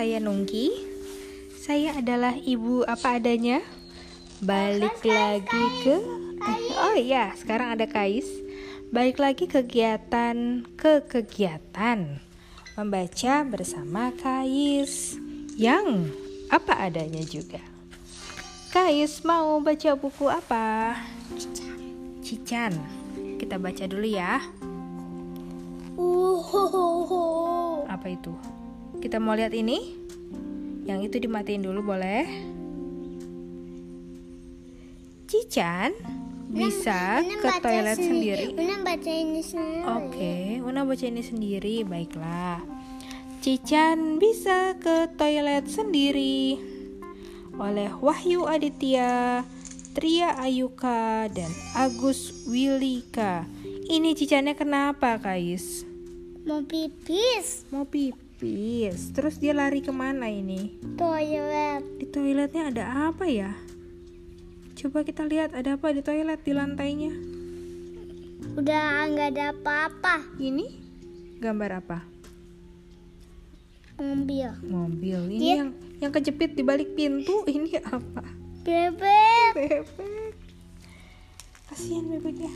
saya Nungki. Saya adalah ibu apa adanya. Balik lagi ke Oh iya, sekarang ada Kais. Balik lagi kegiatan ke kegiatan. Membaca bersama Kais yang apa adanya juga. Kais mau baca buku apa? Cican. Kita baca dulu ya. Uhuhuhu. Apa itu? Kita mau lihat ini? Yang itu dimatiin dulu boleh? Cican bisa Una ke toilet seni- sendiri. Una baca ini sendiri. Oke, Una baca ini sendiri, baiklah. Cican bisa ke toilet sendiri oleh Wahyu Aditya, Tria Ayuka, dan Agus Wilika. Ini cicannya kenapa, Kais? Mau pipis. Mau pipis. Terus dia lari ke mana ini? Toilet. Di toiletnya ada apa ya? Coba kita lihat ada apa di toilet di lantainya. Udah nggak ada apa-apa. Ini gambar apa? Mobil. Mobil. Ini Dia- yang yang kejepit di balik pintu. Ini apa? Bebek. Bebek. Kasihan bebeknya.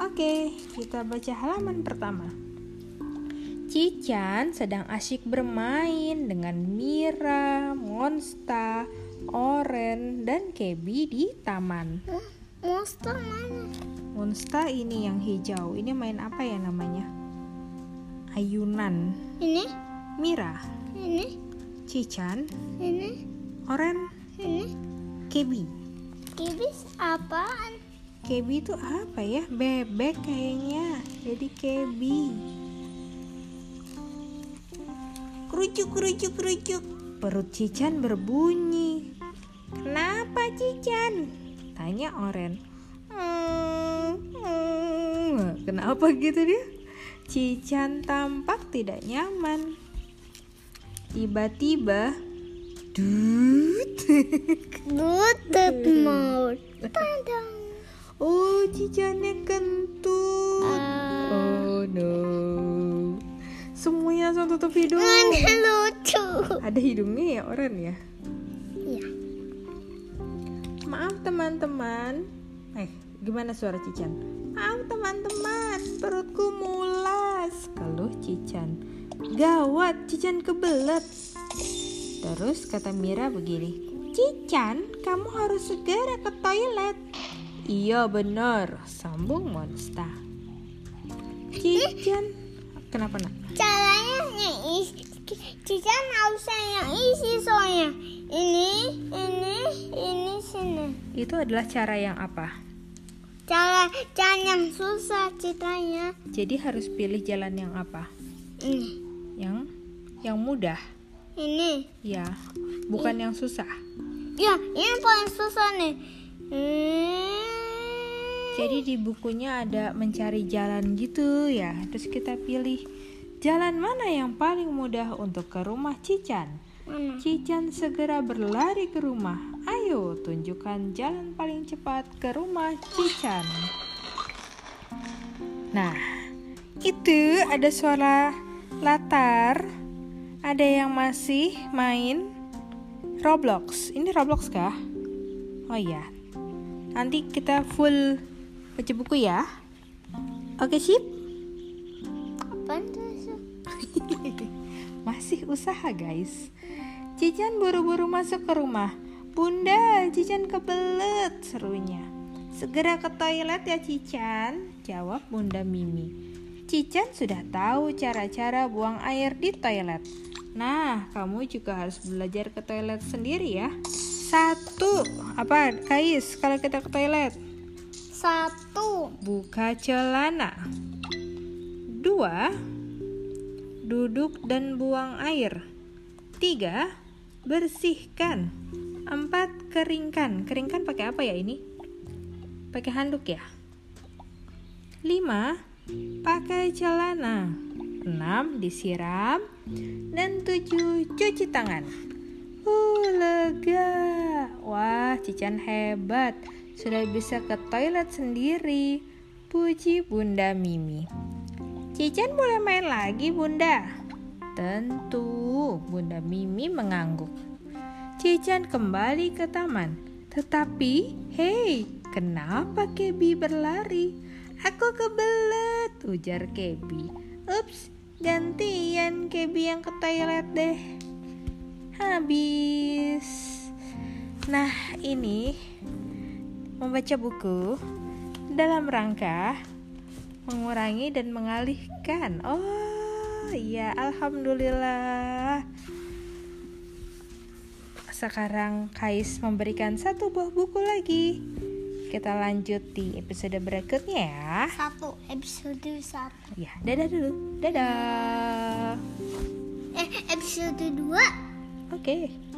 Oke, kita baca halaman pertama. Cican sedang asyik bermain dengan Mira, Monsta, Oren, dan Kebi di taman. Hah? Monster mana? Monsta ini yang hijau. Ini main apa ya namanya? Ayunan. Ini? Mira, Ini? Cican, Ini? Oren, Ini? Kebi. Kibis apaan? Kebi itu apa ya? Bebek kayaknya. Jadi Kebi. Kerucuk, kerucuk, kerucuk. Perut Cican berbunyi. Kenapa Cican? Tanya Oren. "Hmm, hmm." Kenapa gitu dia? Cican tampak tidak nyaman. Tiba-tiba, dut. Tutup mau. Tadang. Oh, cicannya kentut. Ah. Oh no. Semuanya langsung tutup hidung. Ada lucu. Ada hidungnya ya orang ya. Iya. Maaf teman-teman. Eh, gimana suara Cican? Maaf teman-teman, perutku mulas. Keluh Cican. Gawat, Cican kebelet. Terus kata Mira begini. Cican, kamu harus segera ke toilet. Iya benar, sambung Monsta. Cican, kenapa nak? Caranya yang isi. Cica harusnya yang isi soalnya. Ini, ini, ini sini. Itu adalah cara yang apa? Cara cara yang susah ceritanya. Jadi harus pilih jalan yang apa? Ini, Yang yang mudah. ini. Ya, bukan yang susah. Ya, ini paling susah nih. Hmm. Jadi di bukunya ada mencari jalan gitu ya. Terus kita pilih jalan mana yang paling mudah untuk ke rumah Cican. Mana? Cican segera berlari ke rumah. Ayo tunjukkan jalan paling cepat ke rumah Cican. Nah, itu ada suara latar. Ada yang masih main Roblox. Ini Roblox kah? Oh iya. Nanti kita full baca buku ya. Oke, sip. Apaan tuh? Masih usaha, guys. Cican buru-buru masuk ke rumah. Bunda, Cican kebelet, serunya. Segera ke toilet ya, Cican, jawab Bunda Mimi. Cican sudah tahu cara-cara buang air di toilet. Nah, kamu juga harus belajar ke toilet sendiri ya. Satu, apa, Kais, kalau kita ke toilet? Satu. Buka celana. Dua, duduk dan buang air. Tiga, bersihkan. Empat, keringkan. Keringkan pakai apa ya ini? Pakai handuk ya? Lima, pakai celana. Enam, disiram. Dan tujuh, cuci tangan. Uh, lega. Wah, Cican hebat. Sudah bisa ke toilet sendiri. Puji Bunda Mimi. Cican boleh main lagi, Bunda. Tentu, Bunda Mimi mengangguk. Cican kembali ke taman. Tetapi, hei, kenapa Kebi berlari? Aku kebelet, ujar Kebi. Ups, gantian Kebi yang ke toilet deh. Habis. Nah, ini membaca buku dalam rangka mengurangi dan mengalihkan. Oh, iya, alhamdulillah. Sekarang Kais memberikan satu buah buku lagi. Kita lanjut di episode berikutnya ya. Satu episode satu. Ya, dadah dulu. Dadah. Eh episode dua. Oke.